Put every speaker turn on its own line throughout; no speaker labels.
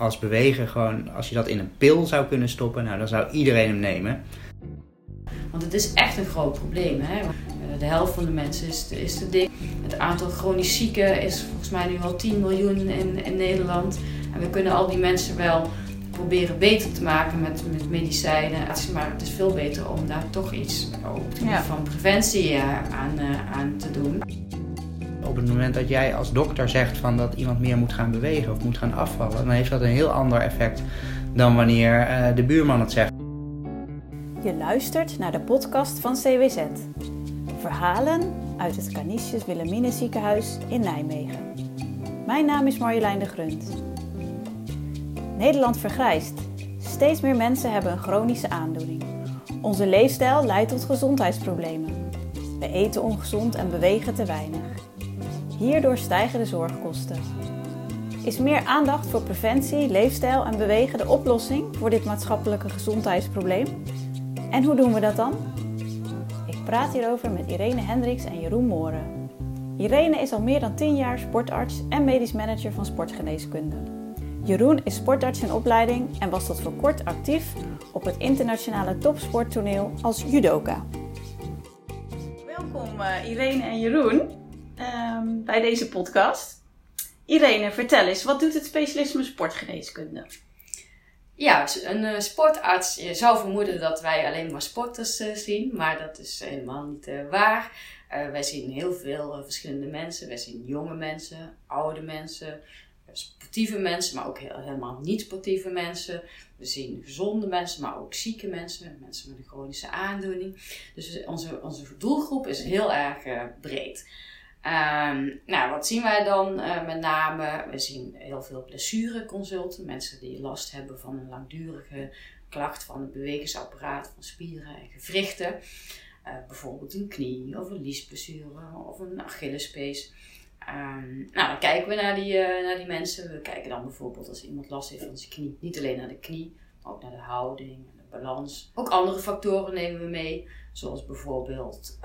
als bewegen gewoon, als je dat in een pil zou kunnen stoppen, nou dan zou iedereen hem nemen.
Want het is echt een groot probleem. Hè? De helft van de mensen is te, is te dik. Het aantal chronisch zieken is volgens mij nu al 10 miljoen in, in Nederland. En we kunnen al die mensen wel proberen beter te maken met, met medicijnen. Maar het is veel beter om daar toch iets op van preventie eh, aan, eh, aan te doen.
Op het moment dat jij als dokter zegt van dat iemand meer moet gaan bewegen of moet gaan afvallen, dan heeft dat een heel ander effect dan wanneer uh, de buurman het zegt.
Je luistert naar de podcast van CWZ. Verhalen uit het Canisius Wilhelmine ziekenhuis in Nijmegen. Mijn naam is Marjolein de Grunt. Nederland vergrijst. Steeds meer mensen hebben een chronische aandoening. Onze leefstijl leidt tot gezondheidsproblemen. We eten ongezond en bewegen te weinig. Hierdoor stijgen de zorgkosten. Is meer aandacht voor preventie, leefstijl en bewegen de oplossing voor dit maatschappelijke gezondheidsprobleem? En hoe doen we dat dan? Ik praat hierover met Irene Hendricks en Jeroen Moren. Irene is al meer dan 10 jaar sportarts en medisch manager van sportgeneeskunde. Jeroen is sportarts in opleiding en was tot voor kort actief op het internationale topsporttoneel als judoka. Welkom uh, Irene en Jeroen um, bij deze podcast. Irene, vertel eens, wat doet het specialisme sportgeneeskunde?
Ja, een uh, sportarts je zou vermoeden dat wij alleen maar sporters uh, zien, maar dat is helemaal niet uh, waar. wij zien heel veel verschillende mensen. Wij zien jonge mensen, oude mensen, sportieve mensen, maar ook helemaal niet sportieve mensen. We zien gezonde mensen, maar ook zieke mensen, mensen met een chronische aandoening. Dus onze, onze doelgroep is heel erg breed. Um, nou, wat zien wij dan uh, met name? We zien heel veel blessureconsulten, mensen die last hebben van een langdurige klacht van het bewegingsapparaat, van spieren en gewrichten. Uh, bijvoorbeeld een knie of een liesblessure of een Achillespees. Um, nou, dan kijken we naar die, uh, naar die mensen. We kijken dan bijvoorbeeld als iemand last heeft van zijn knie, niet alleen naar de knie, maar ook naar de houding en de balans. Ook andere factoren nemen we mee, zoals bijvoorbeeld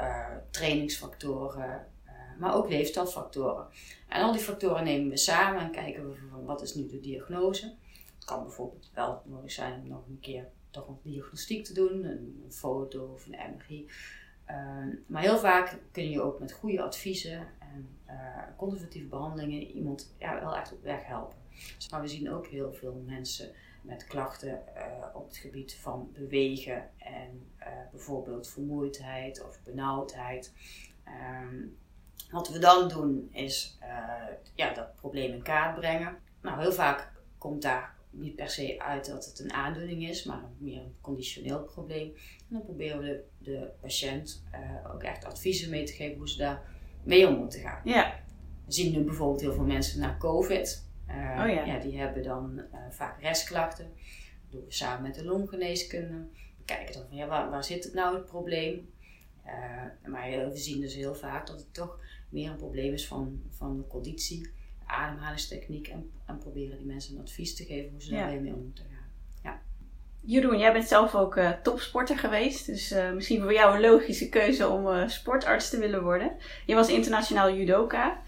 trainingsfactoren, maar ook leefstijlfactoren. En al die factoren nemen we samen en kijken we van wat is nu de diagnose. Het kan bijvoorbeeld wel nodig zijn om nog een keer toch een diagnostiek te doen, een, foto of een MRI. Ehm, maar heel vaak kun je ook met goede adviezen en uh, conservatieve behandelingen iemand ja, wel echt op weg helpen. maar we zien ook heel veel mensen met klachten eh, op het gebied van bewegen en uh, bijvoorbeeld vermoeidheid of benauwdheid. Um, wat we dan doen is uh, ja, dat probleem in kaart brengen. Nou, heel vaak komt daar niet per se uit dat het een aandoening is, maar meer een conditioneel probleem. En dan proberen we de, de patiënt uh, ook echt adviezen mee te geven hoe ze daar mee om moeten gaan. Ja. We zien nu bijvoorbeeld heel veel mensen na COVID. Uh, oh ja. ja. die hebben dan vaak restklachten. Dat doen we samen met de longgeneeskunde. We kijken dan van ja, waar, waar zit het nou het probleem? maar we zien dus heel vaak dat het toch meer een probleem is van, van de conditie, ademhalingstechniek en, en proberen die mensen een advies te geven hoe ze ja. daarmee om moeten gaan. Ja.
Jeroen, jij bent zelf ook uh, topsporter geweest, dus uh, misschien voor jou een logische keuze om uh, sportarts te willen worden. Je was internationaal judoka.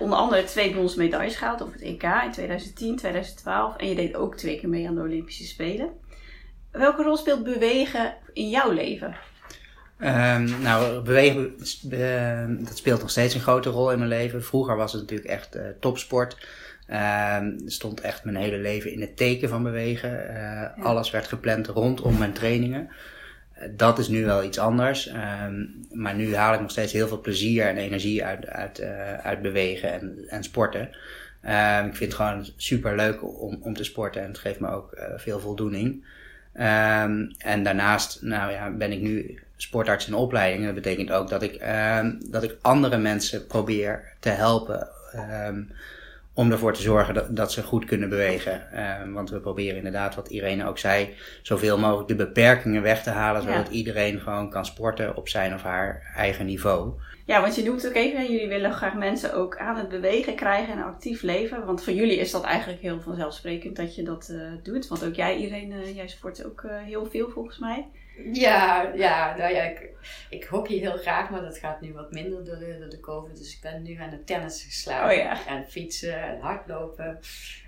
onder andere twee bronzen medailles gehaald op het EK in 2010, 2012 en je deed ook twee keer mee aan de Olympische Spelen. Welke rol speelt bewegen in jouw leven?
Um, nou, bewegen, uh, dat speelt nog steeds een grote rol in mijn leven. Vroeger was het natuurlijk echt uh, topsport. Uh, stond echt mijn hele leven in het teken van bewegen. Ja. Alles werd gepland rondom mijn trainingen. Uh, dat is nu wel iets anders. Ehm, maar nu haal ik nog steeds heel veel plezier en energie uit, uit, uit bewegen en, en sporten. ik vind het gewoon super leuk om, om te sporten en het geeft me ook veel voldoening. en daarnaast nou ja, ben ik nu sportarts in opleiding. Dat betekent ook dat ik, um, dat ik andere mensen probeer te helpen um, om ervoor te zorgen dat, dat ze goed kunnen bewegen. Um, want we proberen inderdaad, wat Irene ook zei, zoveel mogelijk de beperkingen weg te halen, zodat ja. iedereen gewoon kan sporten op zijn of haar eigen niveau.
Ja, want je noemt ook even, jullie willen graag mensen ook aan het bewegen krijgen en actief leven. Want voor jullie is dat eigenlijk heel vanzelfsprekend dat je dat uh, doet. Want ook jij, Irene, jij sport ook uh, heel veel volgens mij.
Ja, ja, nou ja, ik, ik hockey heel graag, maar dat gaat nu wat minder door de, door de COVID. Dus ik ben nu aan het tennis geslagen.
Oh ja.
En fietsen en hardlopen.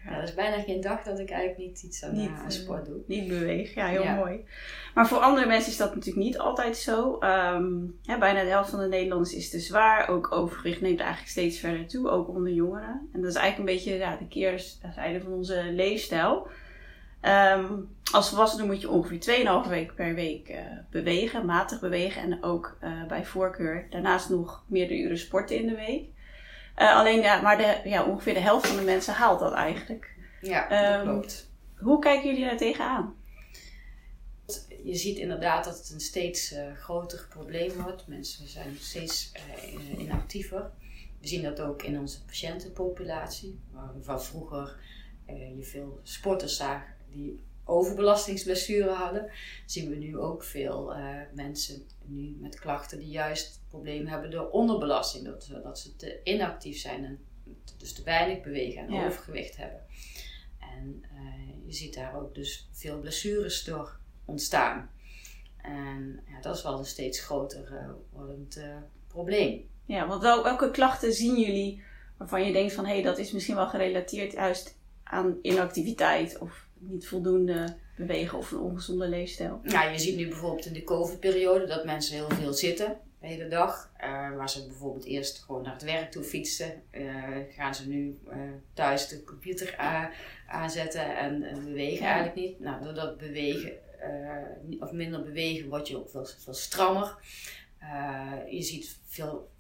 Ja. er is bijna geen dag dat ik eigenlijk niet iets aan,
Niet,
aan
eh,
sport doe.
Niet beweeg, ja, heel
Ja.
mooi. Maar voor andere mensen is dat natuurlijk niet altijd zo. Ehm, ja, bijna de helft van de Nederlanders is te zwaar. Ook overgewicht neemt eigenlijk steeds verder toe, ook onder jongeren. En dat is eigenlijk een beetje ja, de keerzijde van onze leefstijl. Ehm, als volwassene moet je ongeveer 2,5 weken per week eh, bewegen, matig bewegen. En ook eh, bij voorkeur daarnaast nog meerdere uren sporten in de week. Eh, alleen, ja, maar de, ja, ongeveer de helft van de mensen haalt dat eigenlijk.
Ja,
Ehm,
dat klopt.
Hoe kijken jullie daar tegenaan?
Je ziet inderdaad dat het een steeds groter probleem wordt. Mensen zijn steeds inactiever. We zien dat ook in onze patiëntenpopulatie. Waar vroeger je veel sporters zag die overbelastingsblessuren hadden, zien we nu ook veel eh, mensen nu met klachten die juist problemen hebben door onderbelasting. Dat, ze- dat ze te inactief zijn en dus te weinig bewegen en
Ja.
overgewicht hebben. En eh, je ziet daar ook dus veel blessures door ontstaan. En ja, dat is wel een steeds groter eh, wordend eh, probleem.
Ja, want wel, welke klachten zien jullie waarvan je denkt van hé, hey, dat is misschien wel gerelateerd juist aan inactiviteit of niet voldoende bewegen of een ongezonde leefstijl?
Nou, je ziet nu bijvoorbeeld in de COVID-periode dat mensen heel veel zitten de hele dag. Eh, waar ze bijvoorbeeld eerst gewoon naar het werk toe fietsen, eh, gaan ze nu eh, thuis de computer aanzetten en, en bewegen
Ja.
eigenlijk niet. Nou, door dat bewegen, of minder bewegen, word je ook veel, veel strammer. Je ziet veel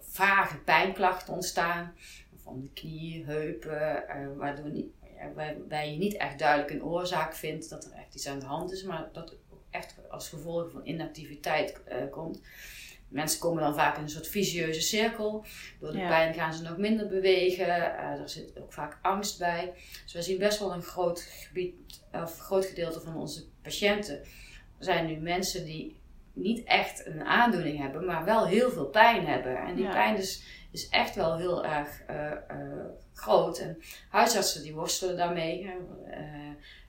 vage pijnklachten ontstaan. Van de knieën, heupen, waardoor niet, ja, waarbij je niet echt duidelijk een oorzaak vindt dat er echt iets aan de hand is, maar dat echt als gevolg van inactiviteit eh, komt. Mensen komen dan vaak in een soort vicieuze cirkel. Door de
Ja.
pijn gaan ze nog minder bewegen. Eh, er zit ook vaak angst bij. Dus we zien best wel een groot gebied, of groot gedeelte van onze patiënten zijn nu mensen die niet echt een aandoening hebben, maar wel heel veel pijn hebben. En die
Ja.
pijn is, is echt wel heel erg eh, eh, groot. En huisartsen die worstelen daarmee. Eh,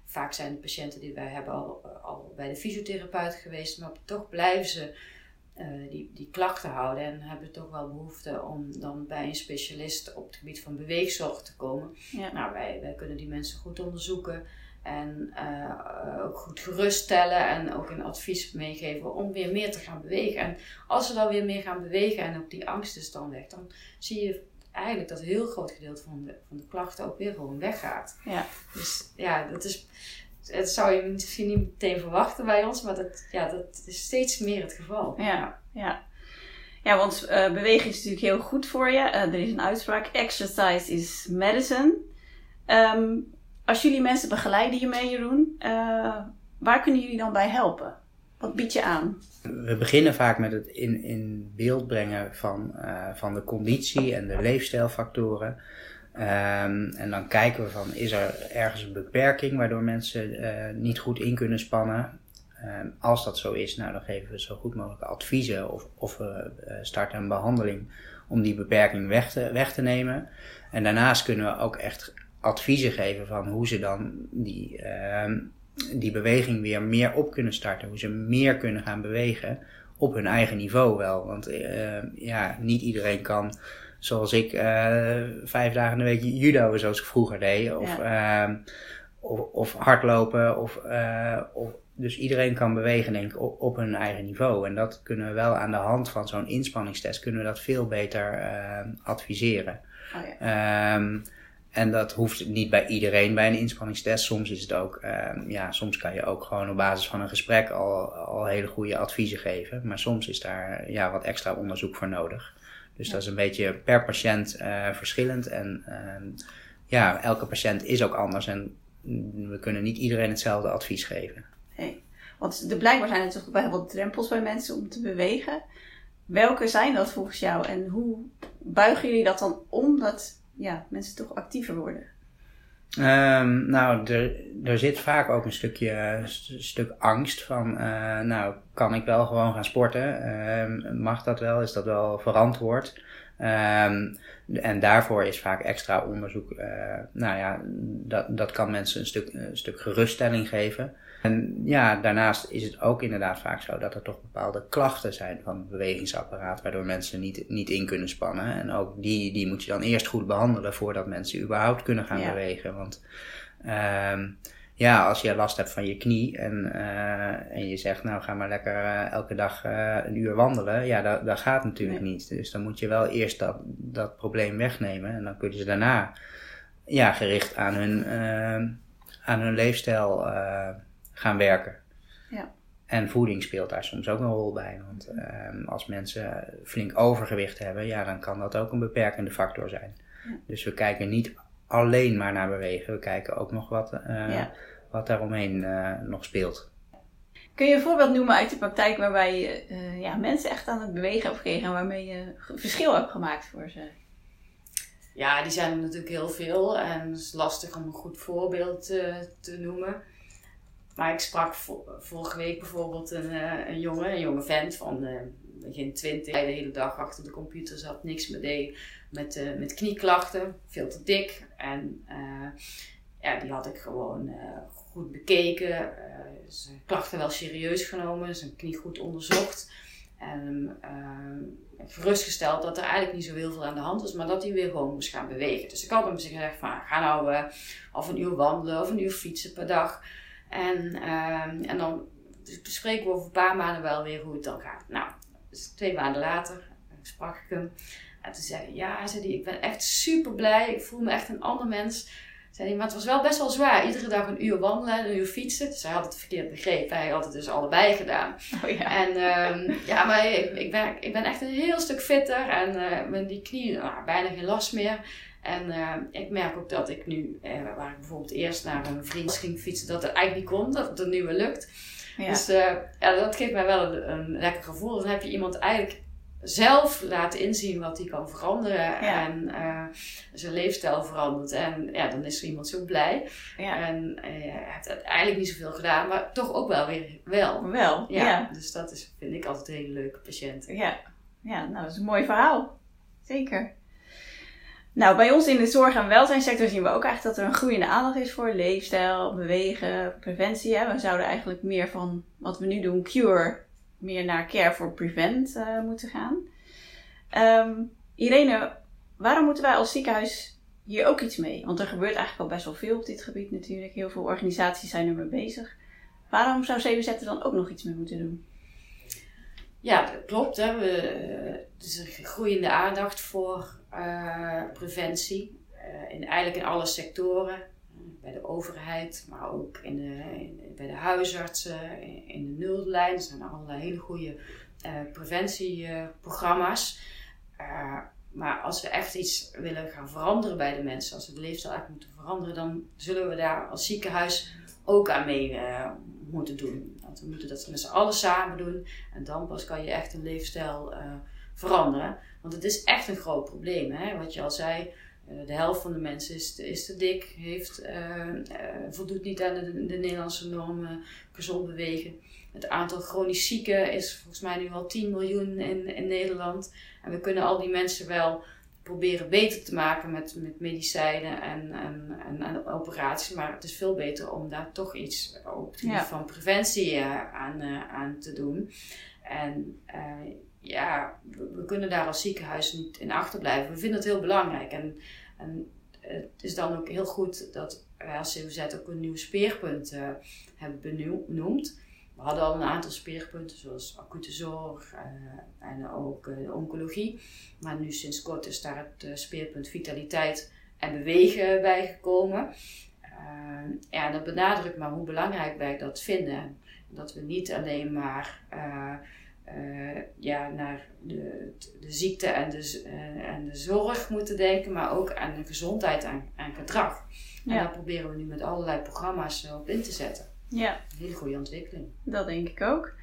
vaak zijn de patiënten die wij hebben al, al bij de fysiotherapeut geweest, maar toch blijven ze die, die klachten houden en hebben toch wel behoefte om dan bij een specialist op het gebied van beweegzorg te komen.
Ja.
Nou, wij, wij kunnen die mensen goed onderzoeken en eh, ook goed geruststellen en ook een advies meegeven om weer meer te gaan bewegen. En als ze dan weer meer gaan bewegen en ook die angst is dan weg, dan zie je eigenlijk dat een heel groot gedeelte van de, van de klachten ook weer gewoon weggaat.
Ja.
Dus ja, dat is. Dat zou je misschien niet meteen verwachten bij ons, maar dat, ja, dat is steeds meer het geval.
Ja, ja. Ja, want eh, bewegen is natuurlijk heel goed voor je. Eh, er is een uitspraak: exercise is medicine. Ehm, als jullie mensen begeleiden hiermee, Jeroen, eh, waar kunnen jullie dan bij helpen? Wat bied je aan?
We beginnen vaak met het in, in beeld brengen van, eh, van de conditie en de leefstijlfactoren. Ehm, en dan kijken we van, is er ergens een beperking waardoor mensen eh, niet goed in kunnen spannen? Ehm, als dat zo is, nou, dan geven we zo goed mogelijk adviezen of, of we starten een behandeling om die beperking weg te, weg te nemen. En daarnaast kunnen we ook echt adviezen geven van hoe ze dan die, ehm, die beweging weer meer op kunnen starten. Hoe ze meer kunnen gaan bewegen op hun eigen niveau wel. Want eh, ja, niet iedereen kan, zoals ik, eh, vijf dagen in de week judo zoals ik vroeger deed. Of, ehm, of, of hardlopen. Of, eh, of, dus iedereen kan bewegen denk ik op, op hun eigen niveau. En dat kunnen we wel aan de hand van zo'n inspanningstest kunnen we dat veel beter adviseren.
Oh ja.
Ehm, en dat hoeft niet bij iedereen bij een inspanningstest. Soms is het ook, ehm, ja, soms kan je ook gewoon op basis van een gesprek al, al hele goede adviezen geven. Maar soms is daar ja, wat extra onderzoek voor nodig. Dus dat is een beetje per patiënt eh, verschillend. En ehm, ja, elke patiënt is ook anders. En we kunnen niet iedereen hetzelfde advies geven.
Nee. Want er blijkbaar zijn er toch wel wat drempels bij mensen om te bewegen. Welke zijn dat volgens jou en hoe buigen jullie dat dan om dat ja, mensen toch actiever worden?
Ehm, nou, er, er zit vaak ook een stukje st- stuk angst van, eh, nou, kan ik wel gewoon gaan sporten? Ehm, mag dat wel? Is dat wel verantwoord? Ehm, en daarvoor is vaak extra onderzoek, uh, nou ja, dat, dat kan mensen een stuk, een stuk geruststelling geven. En ja, daarnaast is het ook inderdaad vaak zo dat er toch bepaalde klachten zijn van het bewegingsapparaat, waardoor mensen niet, niet in kunnen spannen. En ook die, die moet je dan eerst goed behandelen voordat mensen überhaupt kunnen gaan bewegen. Want um, ja, als je last hebt van je knie en, uh, en je zegt, nou ga maar lekker uh, elke dag uh, een uur wandelen, ja, dat, dat gaat natuurlijk nee. niet. Dus dan moet je wel eerst dat, dat probleem wegnemen en dan kunnen ze daarna ja, gericht aan hun, aan hun leefstijl gaan werken.
Ja.
En voeding speelt daar soms ook een rol bij. Want uh, als mensen flink overgewicht hebben, ja, dan kan dat ook een beperkende factor zijn.
Ja.
Dus we kijken niet alleen maar naar bewegen, we kijken ook nog wat, uh,
Ja.
wat daaromheen uh, nog speelt.
Kun je een voorbeeld noemen uit de praktijk waarbij je eh, ja, mensen echt aan het bewegen hebt gekregen en waarmee je verschil hebt gemaakt voor ze?
Ja, die zijn er natuurlijk heel veel en het is lastig om een goed voorbeeld eh, te noemen. Maar ik sprak vo- vorige week bijvoorbeeld een, eh, een jongen, een jonge vent van eh, begin twintig. Hij de hele dag achter de computer zat, niks meer deed met, eh, met knieklachten, veel te dik. En ja, die had ik gewoon goed bekeken, zijn klachten wel serieus genomen, zijn knie goed onderzocht. En eh, gerustgesteld dat er eigenlijk niet zo heel veel aan de hand was, maar dat hij weer gewoon moest gaan bewegen. Dus ik had hem gezegd van, ga nou eh, of een uur wandelen of een uur fietsen per dag. En, ehm, en dan bespreken we over een paar maanden wel weer hoe het dan gaat. Nou, dus twee maanden later sprak ik hem. En toen zei hij, ja, zei hij, ik ben echt super blij. Ik voel me echt een ander mens. Zei hij, maar het was wel best wel zwaar. Iedere dag een uur wandelen en een uur fietsen. Dus hij had het verkeerd begrepen. Hij had het dus allebei gedaan.
Oh ja.
En ehm, ja, maar ik, ik, ben, ik ben echt een heel stuk fitter. En met die knie, nou, bijna geen last meer. En eh, ik merk ook dat ik nu, eh, waar ik bijvoorbeeld eerst naar een vriend ging fietsen, dat het eigenlijk niet kon, dat het nu weer lukt.
Ja.
Dus eh, ja, dat geeft mij wel een, een lekker gevoel. Dan heb je iemand eigenlijk zelf laten inzien wat hij kan veranderen
Ja.
en zijn leefstijl verandert. En ja, dan is er iemand zo blij.
ja.
En hij heeft uiteindelijk niet zoveel gedaan, maar toch ook wel weer wel.
Wel,
Ja,
ja.
dus dat is, vind ik altijd een hele leuke patiënt.
Ja. ja, nou dat is een mooi verhaal. Zeker. Nou, bij ons in de zorg- en welzijnssector zien we ook eigenlijk dat er een groeiende aandacht is voor leefstijl, bewegen, preventie. Hè. We zouden eigenlijk meer van wat we nu doen, cure, meer naar care for prevent eh, moeten gaan. Ehm, Irene, waarom moeten wij als ziekenhuis hier ook iets mee? Want er gebeurt eigenlijk al best wel veel op dit gebied natuurlijk. Heel veel organisaties zijn ermee bezig. Waarom zou CWZ er dan ook nog iets mee moeten doen?
Ja, dat klopt. Hè. We, eh, er is een groeiende aandacht voor eh, preventie. eh, in, eigenlijk in alle sectoren. Bij de overheid, maar ook in de, bij de huisartsen, in, de nullijn. Er zijn allerlei hele goede eh, preventieprogramma's. Maar als we echt iets willen gaan veranderen bij de mensen, als we de leefstijl eigenlijk moeten veranderen, dan zullen we daar als ziekenhuis ook aan mee moeten doen. Want we moeten dat met z'n allen samen doen. En dan pas kan je echt een leefstijl veranderen. Want het is echt een groot probleem. Hè? Wat je al zei, eh, de helft van de mensen is te, is te dik, heeft, eh, eh, voldoet niet aan de, de Nederlandse normen, gezond bewegen. Het aantal chronisch zieken is volgens mij nu al 10 miljoen in, in Nederland. En we kunnen al die mensen wel proberen beter te maken met, met medicijnen en, en, en, en operaties. Maar het is veel beter om daar toch iets op
Ja.
van preventie aan, aan te doen. En ja, we, kunnen daar als ziekenhuis niet in achterblijven. We vinden het heel belangrijk. En, en het is dan ook heel goed dat wij als CWZ ook een nieuw speerpunt eh, hebben benoem- benoemd. We hadden al een aantal speerpunten, zoals acute zorg eh, en ook eh, oncologie. Maar nu sinds kort is daar het speerpunt vitaliteit en bewegen bijgekomen. Ja, dat benadrukt maar hoe belangrijk wij dat vinden. Dat we niet alleen maar eh, ja, naar de, de ziekte en de, eh, en de zorg moeten denken, maar ook aan de gezondheid en, en gedrag. En daar proberen we nu met allerlei programma's eh, op in te zetten.
Ja,
Een hele goede ontwikkeling.
Dat denk ik ook.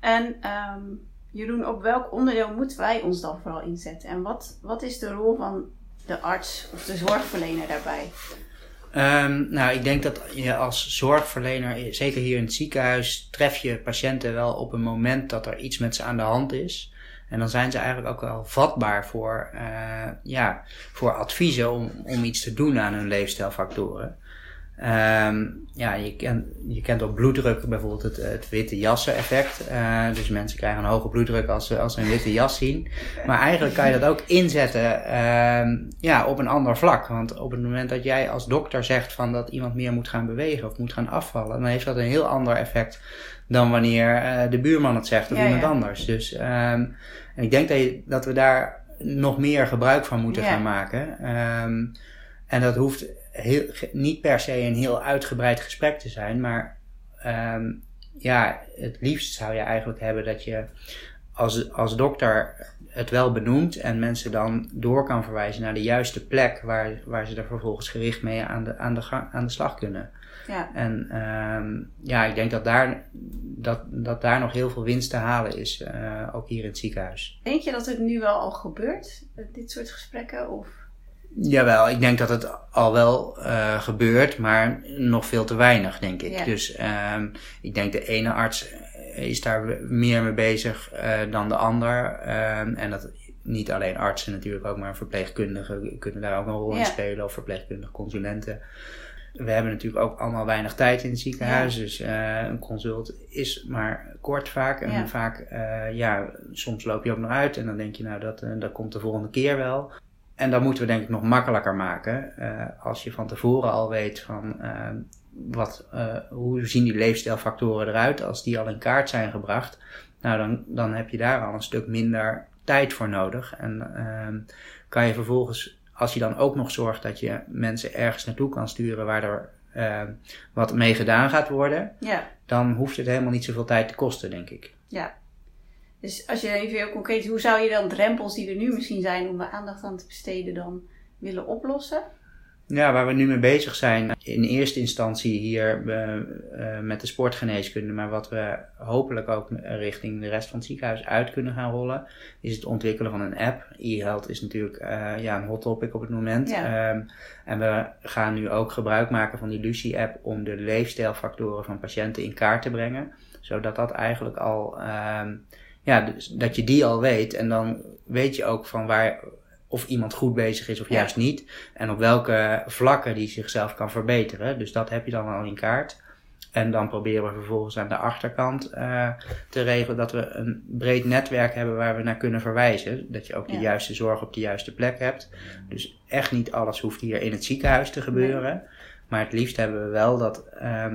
En ehm, Jeroen, op welk onderdeel moeten wij ons dan vooral inzetten? En wat, wat is de rol van de arts of de zorgverlener daarbij?
Ehm, nou, ik denk dat je als zorgverlener, zeker hier in het ziekenhuis, tref je patiënten wel op een moment dat er iets met ze aan de hand is. En dan zijn ze eigenlijk ook wel vatbaar voor, uh, ja, voor adviezen om, om iets te doen aan hun leefstijlfactoren. Um, ja, je, kent je kent op bloeddruk bijvoorbeeld het, het witte jassen effect. Uh, dus mensen krijgen een hoge bloeddruk als ze, als ze een witte jas zien. Maar eigenlijk kan je dat ook inzetten um, ja, op een ander vlak. Want op het moment dat jij als dokter zegt van dat iemand meer moet gaan bewegen of moet gaan afvallen, dan heeft dat een heel ander effect dan wanneer uh, de buurman het zegt of ja, iemand ja. anders. Dus um, en ik denk dat, je, dat we daar nog meer gebruik van moeten ja. gaan maken. en dat hoeft heel, niet per se een heel uitgebreid gesprek te zijn, maar um, ja, het liefst zou je eigenlijk hebben dat je als, als dokter het wel benoemt en mensen dan door kan verwijzen naar de juiste plek waar, waar ze er vervolgens gericht mee aan de, aan de, gang, aan de slag kunnen. Ja. En um, ja, ik denk dat daar, dat, dat daar nog heel veel winst te halen is, uh, ook hier in het ziekenhuis.
Denk je dat het nu wel al gebeurt, dit soort gesprekken? Of?
Jawel, ik denk dat het al wel uh, gebeurt, maar nog veel te weinig, denk ik. Ja. Dus um, ik denk de ene arts is daar meer mee bezig uh, dan de ander. Um, en dat niet alleen artsen natuurlijk ook, maar verpleegkundigen kunnen daar ook een rol in spelen, of verpleegkundige consulenten. We hebben natuurlijk ook allemaal weinig tijd in het ziekenhuis, ja. dus uh, een consult is maar kort vaak. En ja. vaak, uh, ja, soms loop je ook nog uit en dan denk je, nou, dat, uh, dat komt de volgende keer wel. En dat moeten we denk ik nog makkelijker maken. Uh, als je van tevoren al weet van uh, wat, uh, hoe zien die leefstijlfactoren eruit als die al in kaart zijn gebracht. Nou, dan, dan heb je daar al een stuk minder tijd voor nodig. En kan je vervolgens, als je dan ook nog zorgt dat je mensen ergens naartoe kan sturen waar er wat mee gedaan gaat worden,
ja.
dan hoeft het helemaal niet zoveel tijd te kosten, denk ik.
Ja, dus als je even heel concreet, hoe zou je dan drempels die er nu misschien zijn om de aandacht aan te besteden dan willen oplossen?
Ja, waar we nu mee bezig zijn, in eerste instantie hier uh, uh, met de sportgeneeskunde, maar wat we hopelijk ook richting de rest van het ziekenhuis uit kunnen gaan rollen, is het ontwikkelen van een app. E-health is natuurlijk uh, ja, een hot topic op het moment.
Ja.
Um, en we gaan nu ook gebruik maken van die Lucie-app om de leefstijlfactoren van patiënten in kaart te brengen, zodat dat eigenlijk al um, ja, dus dat je die al weet. En dan weet je ook van waar, of iemand goed bezig is of juist ja. niet. En op welke vlakken die zichzelf kan verbeteren. Dus dat heb je dan al in kaart. En dan proberen we vervolgens aan de achterkant uh, te regelen dat we een breed netwerk hebben waar we naar kunnen verwijzen. Dat je ook de juiste zorg op de juiste plek hebt. Dus echt niet alles hoeft hier in het ziekenhuis te gebeuren. Nee. Maar het liefst hebben we wel dat. Uh,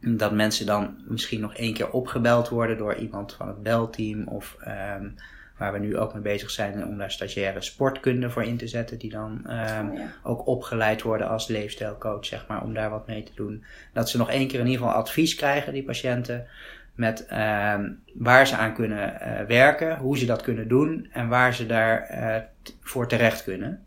dat mensen dan misschien nog één keer opgebeld worden door iemand van het belteam of um, waar we nu ook mee bezig zijn om daar stagiaire sportkunde voor in te zetten, die dan um, oh, ja. ook opgeleid worden als leefstijlcoach, zeg maar, om daar wat mee te doen. Dat ze nog één keer in ieder geval advies krijgen, die patiënten, met um, waar ze aan kunnen uh, werken, hoe ze dat kunnen doen en waar ze daarvoor uh, voor terecht kunnen.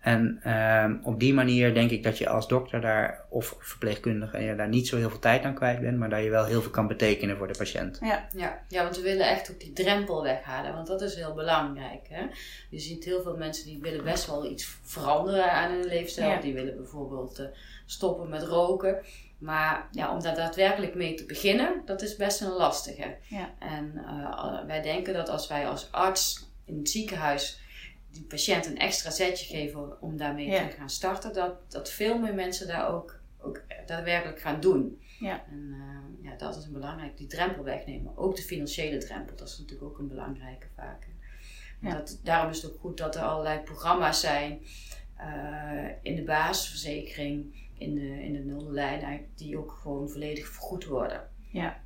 En um, op die manier denk ik dat je als dokter daar, of verpleegkundige, je daar niet zo heel veel tijd aan kwijt bent, maar dat je wel heel veel kan betekenen voor de patiënt.
Ja, ja, ja want we willen echt ook die drempel weghalen, want dat is heel belangrijk. Hè? Je ziet heel veel mensen die willen best wel iets veranderen aan hun leefstijl. Ja. Die willen bijvoorbeeld uh, stoppen met roken. Maar ja, om daar daadwerkelijk mee te beginnen, dat is best een lastige.
Ja.
En uh, wij denken dat als wij als arts in het ziekenhuis die patiënt een extra zetje geven om daarmee ja. te gaan starten, dat, dat veel meer mensen daar ook, ook daadwerkelijk gaan doen.
Ja.
En uh, ja, dat is een belangrijk, die drempel wegnemen. Ook de financiële drempel, dat is natuurlijk ook een belangrijke vaak. Ja. Dat, daarom is het ook goed dat er allerlei programma's zijn uh, in de basisverzekering, in de, in de nulde lijn, die ook gewoon volledig vergoed worden.
Ja.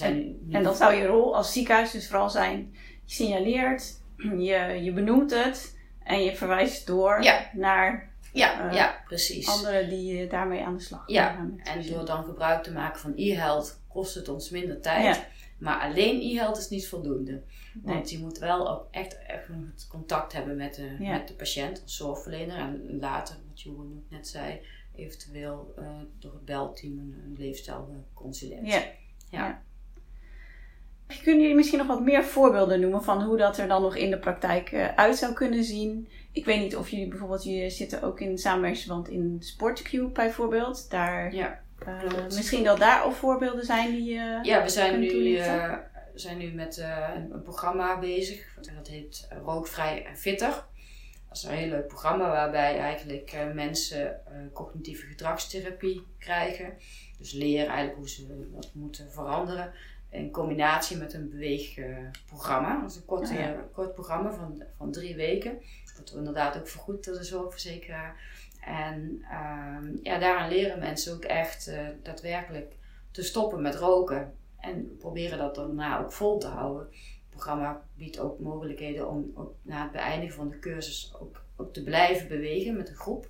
En, en dat zou je rol als ziekenhuis dus vooral zijn, je signaleert je, je benoemt het en je verwijst door
ja.
naar
ja, uh, ja, precies.
anderen die daarmee aan de slag
ja. gaan. En door dan gebruik te maken van e-health kost het ons minder tijd.
Ja.
Maar alleen e-health is niet voldoende. Want nee. je moet wel ook echt, echt contact hebben met de,
ja.
met de patiënt als zorgverlener. En later, wat Jeroen net zei, eventueel uh, door het belteam een, een leefstijlconsulent.
Ja. ja. Kunnen jullie misschien nog wat meer voorbeelden noemen van hoe dat er dan nog in de praktijk uh, uit zou kunnen zien? Ik weet niet of jullie bijvoorbeeld, jullie zitten ook in samenwerkingsverband in Sportcube bijvoorbeeld. Daar,
ja,
uh, misschien dat daar al voorbeelden zijn die uh,
Ja, we zijn nu zijn nu met uh, een, programma bezig. Dat heet Rookvrij en Fitter. Dat is een heel leuk programma waarbij eigenlijk mensen cognitieve gedragstherapie krijgen. Dus leren eigenlijk hoe ze dat moeten veranderen. In combinatie met een beweegprogramma. dat is een kort, kort programma van, van drie weken. Dat we inderdaad ook vergoed door de zorgverzekeraar. En ehm, ja, daaraan leren mensen ook echt daadwerkelijk te stoppen met roken. En proberen dat daarna ook vol te houden. Het programma biedt ook mogelijkheden om na het beëindigen van de cursus ook, ook te blijven bewegen met een groep.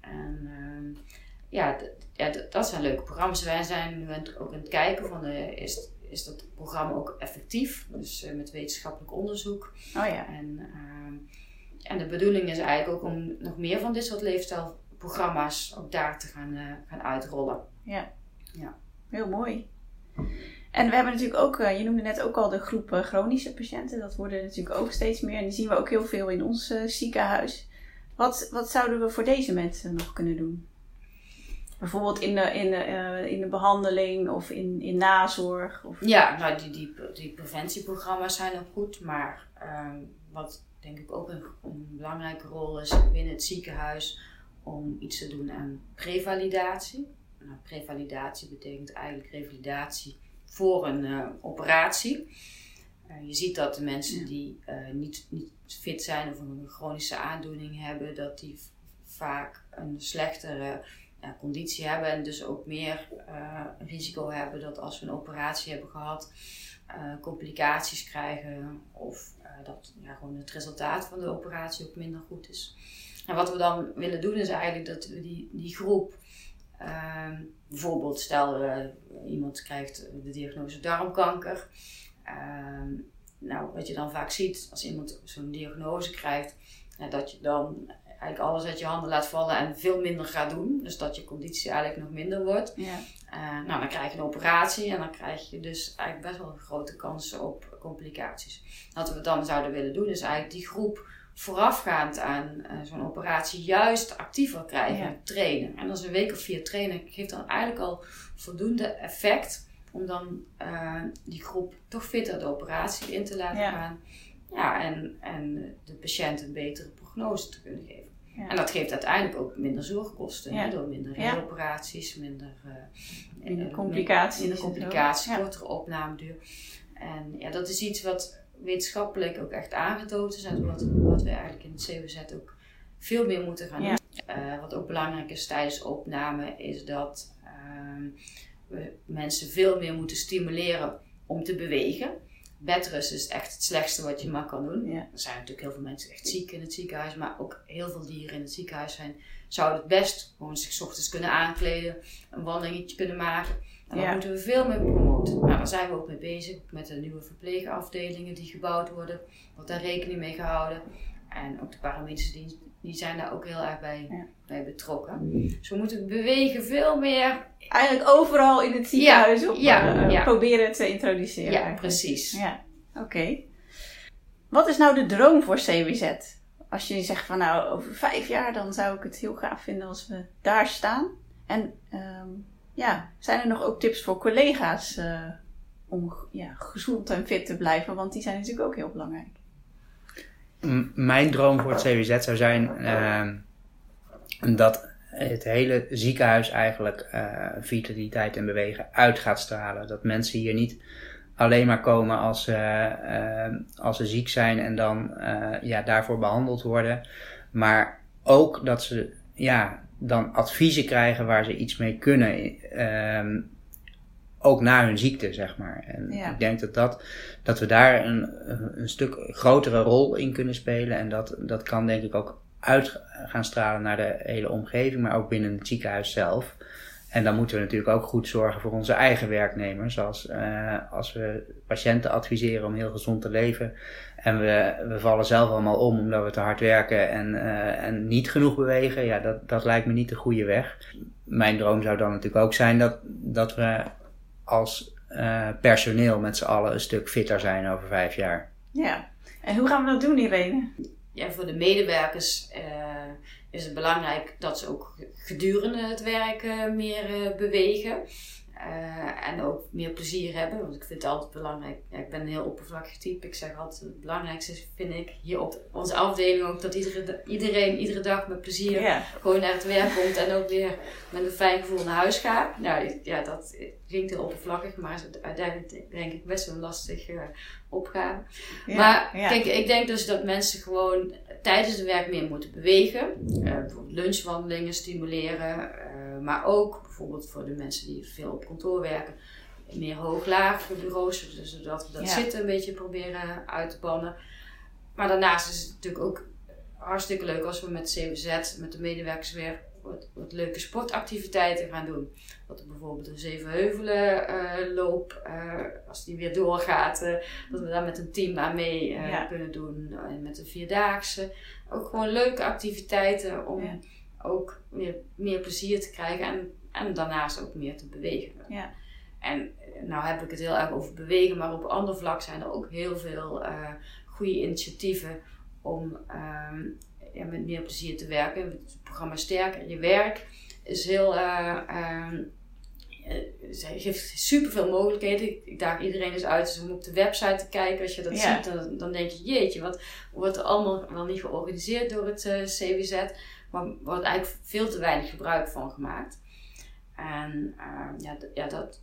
En uh, ja, ja dat zijn leuke programma's. Wij zijn nu ook aan het kijken van uh, is, is dat programma ook effectief? Dus uh, met wetenschappelijk onderzoek.
Oh ja.
En, ehm, en de bedoeling is eigenlijk ook om nog meer van dit soort leefstijlprogramma's ook daar te gaan, eh, gaan uitrollen.
Ja. ja. Heel mooi. En we hebben natuurlijk ook, eh, je noemde net ook al de groep eh, chronische patiënten. Dat worden natuurlijk ook steeds meer. En die zien we ook heel veel in ons ziekenhuis. Wat, wat zouden we voor deze mensen nog kunnen doen? Bijvoorbeeld in de, in de, in de behandeling of in, in nazorg? Of...
Ja, nou die, die, die preventieprogramma's zijn ook goed. Maar ehm, wat denk ik ook een, een belangrijke rol is binnen het ziekenhuis om iets te doen aan prevalidatie. Nou, prevalidatie betekent eigenlijk revalidatie voor een uh, operatie. Uh, je ziet dat de mensen die niet, niet fit zijn of een chronische aandoening hebben, dat die vaak een slechtere conditie hebben en dus ook meer risico hebben dat als we een operatie hebben gehad, complicaties krijgen of dat ja, gewoon het resultaat van de operatie ook minder goed is. En wat we dan willen doen is eigenlijk dat we die, die groep Ehm, bijvoorbeeld, stel iemand krijgt de diagnose darmkanker. Ehm, nou, wat je dan vaak ziet als iemand zo'n diagnose krijgt, dat je dan eigenlijk alles uit je handen laat vallen en veel minder gaat doen. Dus dat je conditie eigenlijk nog minder wordt.
Ja.
Uh, nou, dan krijg je een operatie en dan krijg je dus eigenlijk best wel grote kansen op complicaties. Wat we dan zouden willen doen, is eigenlijk die groep voorafgaand aan uh, zo'n operatie juist actiever krijgen, trainen. En als een week of vier trainen geeft dan eigenlijk al voldoende effect om dan uh, die groep toch fitter de operatie in te laten gaan. Ja, en, en de patiënt een betere prognose te kunnen geven. Ja. En dat geeft uiteindelijk ook minder zorgkosten, door minder operaties, minder, uh,
minder complicaties,
minder complicaties kortere opnameduur. En ja, dat is iets wat wetenschappelijk ook echt aangetoond is. En wat, wat we eigenlijk in het CWZ ook veel meer moeten gaan doen. Uh, wat ook belangrijk is tijdens opname, is dat uh, we mensen veel meer moeten stimuleren om te bewegen. Bedrust is echt het slechtste wat je maar kan doen. Er zijn natuurlijk heel veel mensen echt ziek in het ziekenhuis, maar ook heel veel dieren in het ziekenhuis zijn, zouden het best gewoon zich ochtends kunnen aankleden, een wandelingetje kunnen maken. En daar moeten we veel meer promoten. Nou, daar zijn we ook mee bezig met de nieuwe verpleegafdelingen die gebouwd worden. Wordt daar rekening mee gehouden. En ook de paramedische dienst, die zijn daar ook heel erg bij, bij betrokken. Dus we moeten bewegen veel meer.
Eigenlijk overal in het ziekenhuis ja, op, ja, uh, proberen te introduceren.
Ja, precies.
Ja, oké. Wat is nou de droom voor CWZ? Als je zegt van nou, over vijf jaar dan zou ik het heel gaaf vinden als we daar staan. En um, ja, zijn er nog ook tips voor collega's uh, om ja, gezond en fit te blijven? Want die zijn natuurlijk ook heel belangrijk.
Mijn droom voor het CWZ zou zijn uh, dat het hele ziekenhuis eigenlijk uh, vitaliteit en bewegen uit gaat stralen. Dat mensen hier niet alleen maar komen als, als ze ziek zijn en dan ja, daarvoor behandeld worden. Maar ook dat ze ja, dan adviezen krijgen waar ze iets mee kunnen. Um, ook na hun ziekte, zeg maar. En ik denk dat, dat, dat we daar een, een stuk grotere rol in kunnen spelen. En dat, dat kan denk ik ook uit gaan stralen naar de hele omgeving, maar ook binnen het ziekenhuis zelf. En dan moeten we natuurlijk ook goed zorgen voor onze eigen werknemers. Als, uh, als we patiënten adviseren om heel gezond te leven. En we, we vallen zelf allemaal om omdat we te hard werken en, uh, en niet genoeg bewegen. Ja, dat, dat lijkt me niet de goede weg. Mijn droom zou dan natuurlijk ook zijn dat, dat we als uh, personeel met z'n allen een stuk fitter zijn over vijf jaar.
Ja, en hoe gaan we dat doen, Irene?
Ja, voor de medewerkers is het belangrijk dat ze ook gedurende het werk meer bewegen. Eh, en ook meer plezier hebben, want ik vind het altijd belangrijk. Ja, ik ben een heel oppervlakkig type. Ik zeg altijd: het belangrijkste vind ik hier op onze afdeling ook dat iedere, iedereen iedere dag met plezier gewoon naar het werk komt en ook weer met een fijn gevoel naar huis gaat. Nou ja, dat klinkt heel oppervlakkig, maar is uiteindelijk denk ik best wel een lastig uh, opgave. maar kijk, ik denk dus dat mensen gewoon tijdens het werk meer moeten bewegen. Uh, bijvoorbeeld lunchwandelingen stimuleren, maar ook bijvoorbeeld voor de mensen die veel op kantoor werken, meer hoog-laag bureaus, zodat we dat zitten een beetje proberen uit te bannen. Maar daarnaast is het natuurlijk ook hartstikke leuk als we met CWZ, met de medewerkers weer wat, wat leuke sportactiviteiten gaan doen. Dat er bijvoorbeeld een Zevenheuvelen uh, loop, uh, als die weer doorgaat, uh, dat we daar met een team aan mee kunnen doen. En met een Vierdaagse. Ook gewoon leuke activiteiten om ook meer, meer plezier te krijgen en, en daarnaast ook meer te bewegen. Ja. En eh, nou heb ik het heel erg over bewegen, maar op ander vlak zijn er ook heel veel goede initiatieven om uh, ja, met meer plezier te werken. Het programma Sterker je werk is heel. Uh, geeft super veel mogelijkheden. Ik daag iedereen eens uit om op de website te kijken. Als je dat ziet, dan, dan, denk je: jeetje, wat wordt er allemaal wel niet georganiseerd door het CWZ? Maar wordt eigenlijk veel te weinig gebruik van gemaakt. En uh, ja, ja, dat,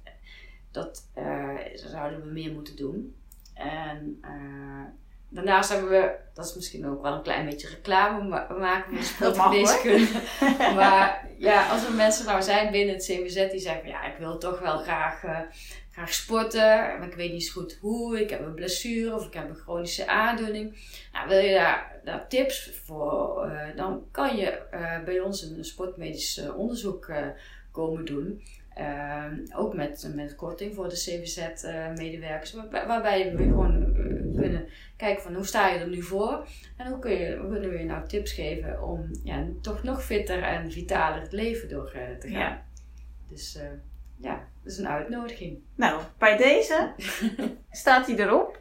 dat uh, zouden we meer moeten doen. En uh, daarnaast hebben we, dat is misschien ook wel een klein beetje reclame we maken we sportgeneeskunde. maar ja, als er mensen nou zijn binnen het CWZ die zeggen, ja, ik wil toch wel graag graag sporten, maar ik weet niet zo goed hoe. Ik heb een blessure of ik heb een chronische aandoening. Nou, wil je daar, daar tips voor, uh, dan kan je uh, bij ons een sportmedisch onderzoek komen doen. Ook met, met korting voor de CVZ-medewerkers, waarbij, waarbij we gewoon kunnen kijken van hoe sta je er nu voor en hoe kun je, kunnen we je nou tips geven om ja, toch nog fitter en vitaler het leven door te gaan. Ja. Dus ja, dat is een uitnodiging.
Nou, bij deze staat hij erop.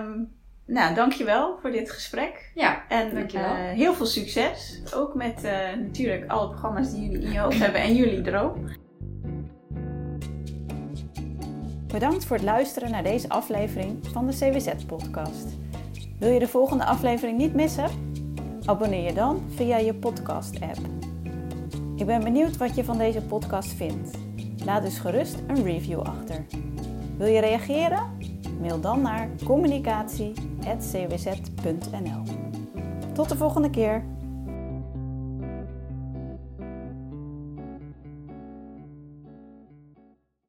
Um, nou, dankjewel voor dit gesprek.
Ja,
en
dankjewel.
Uh, heel veel succes. Ook met natuurlijk alle programma's die jullie in je hoofd hebben en jullie er ook. Bedankt voor het luisteren naar deze aflevering van de CWZ-podcast. Wil je de volgende aflevering niet missen? Abonneer je dan via je podcast-app. Ik ben benieuwd wat je van deze podcast vindt. Laat dus gerust een review achter. Wil je reageren? Mail dan naar communicatie.cwz.nl. Tot de volgende keer!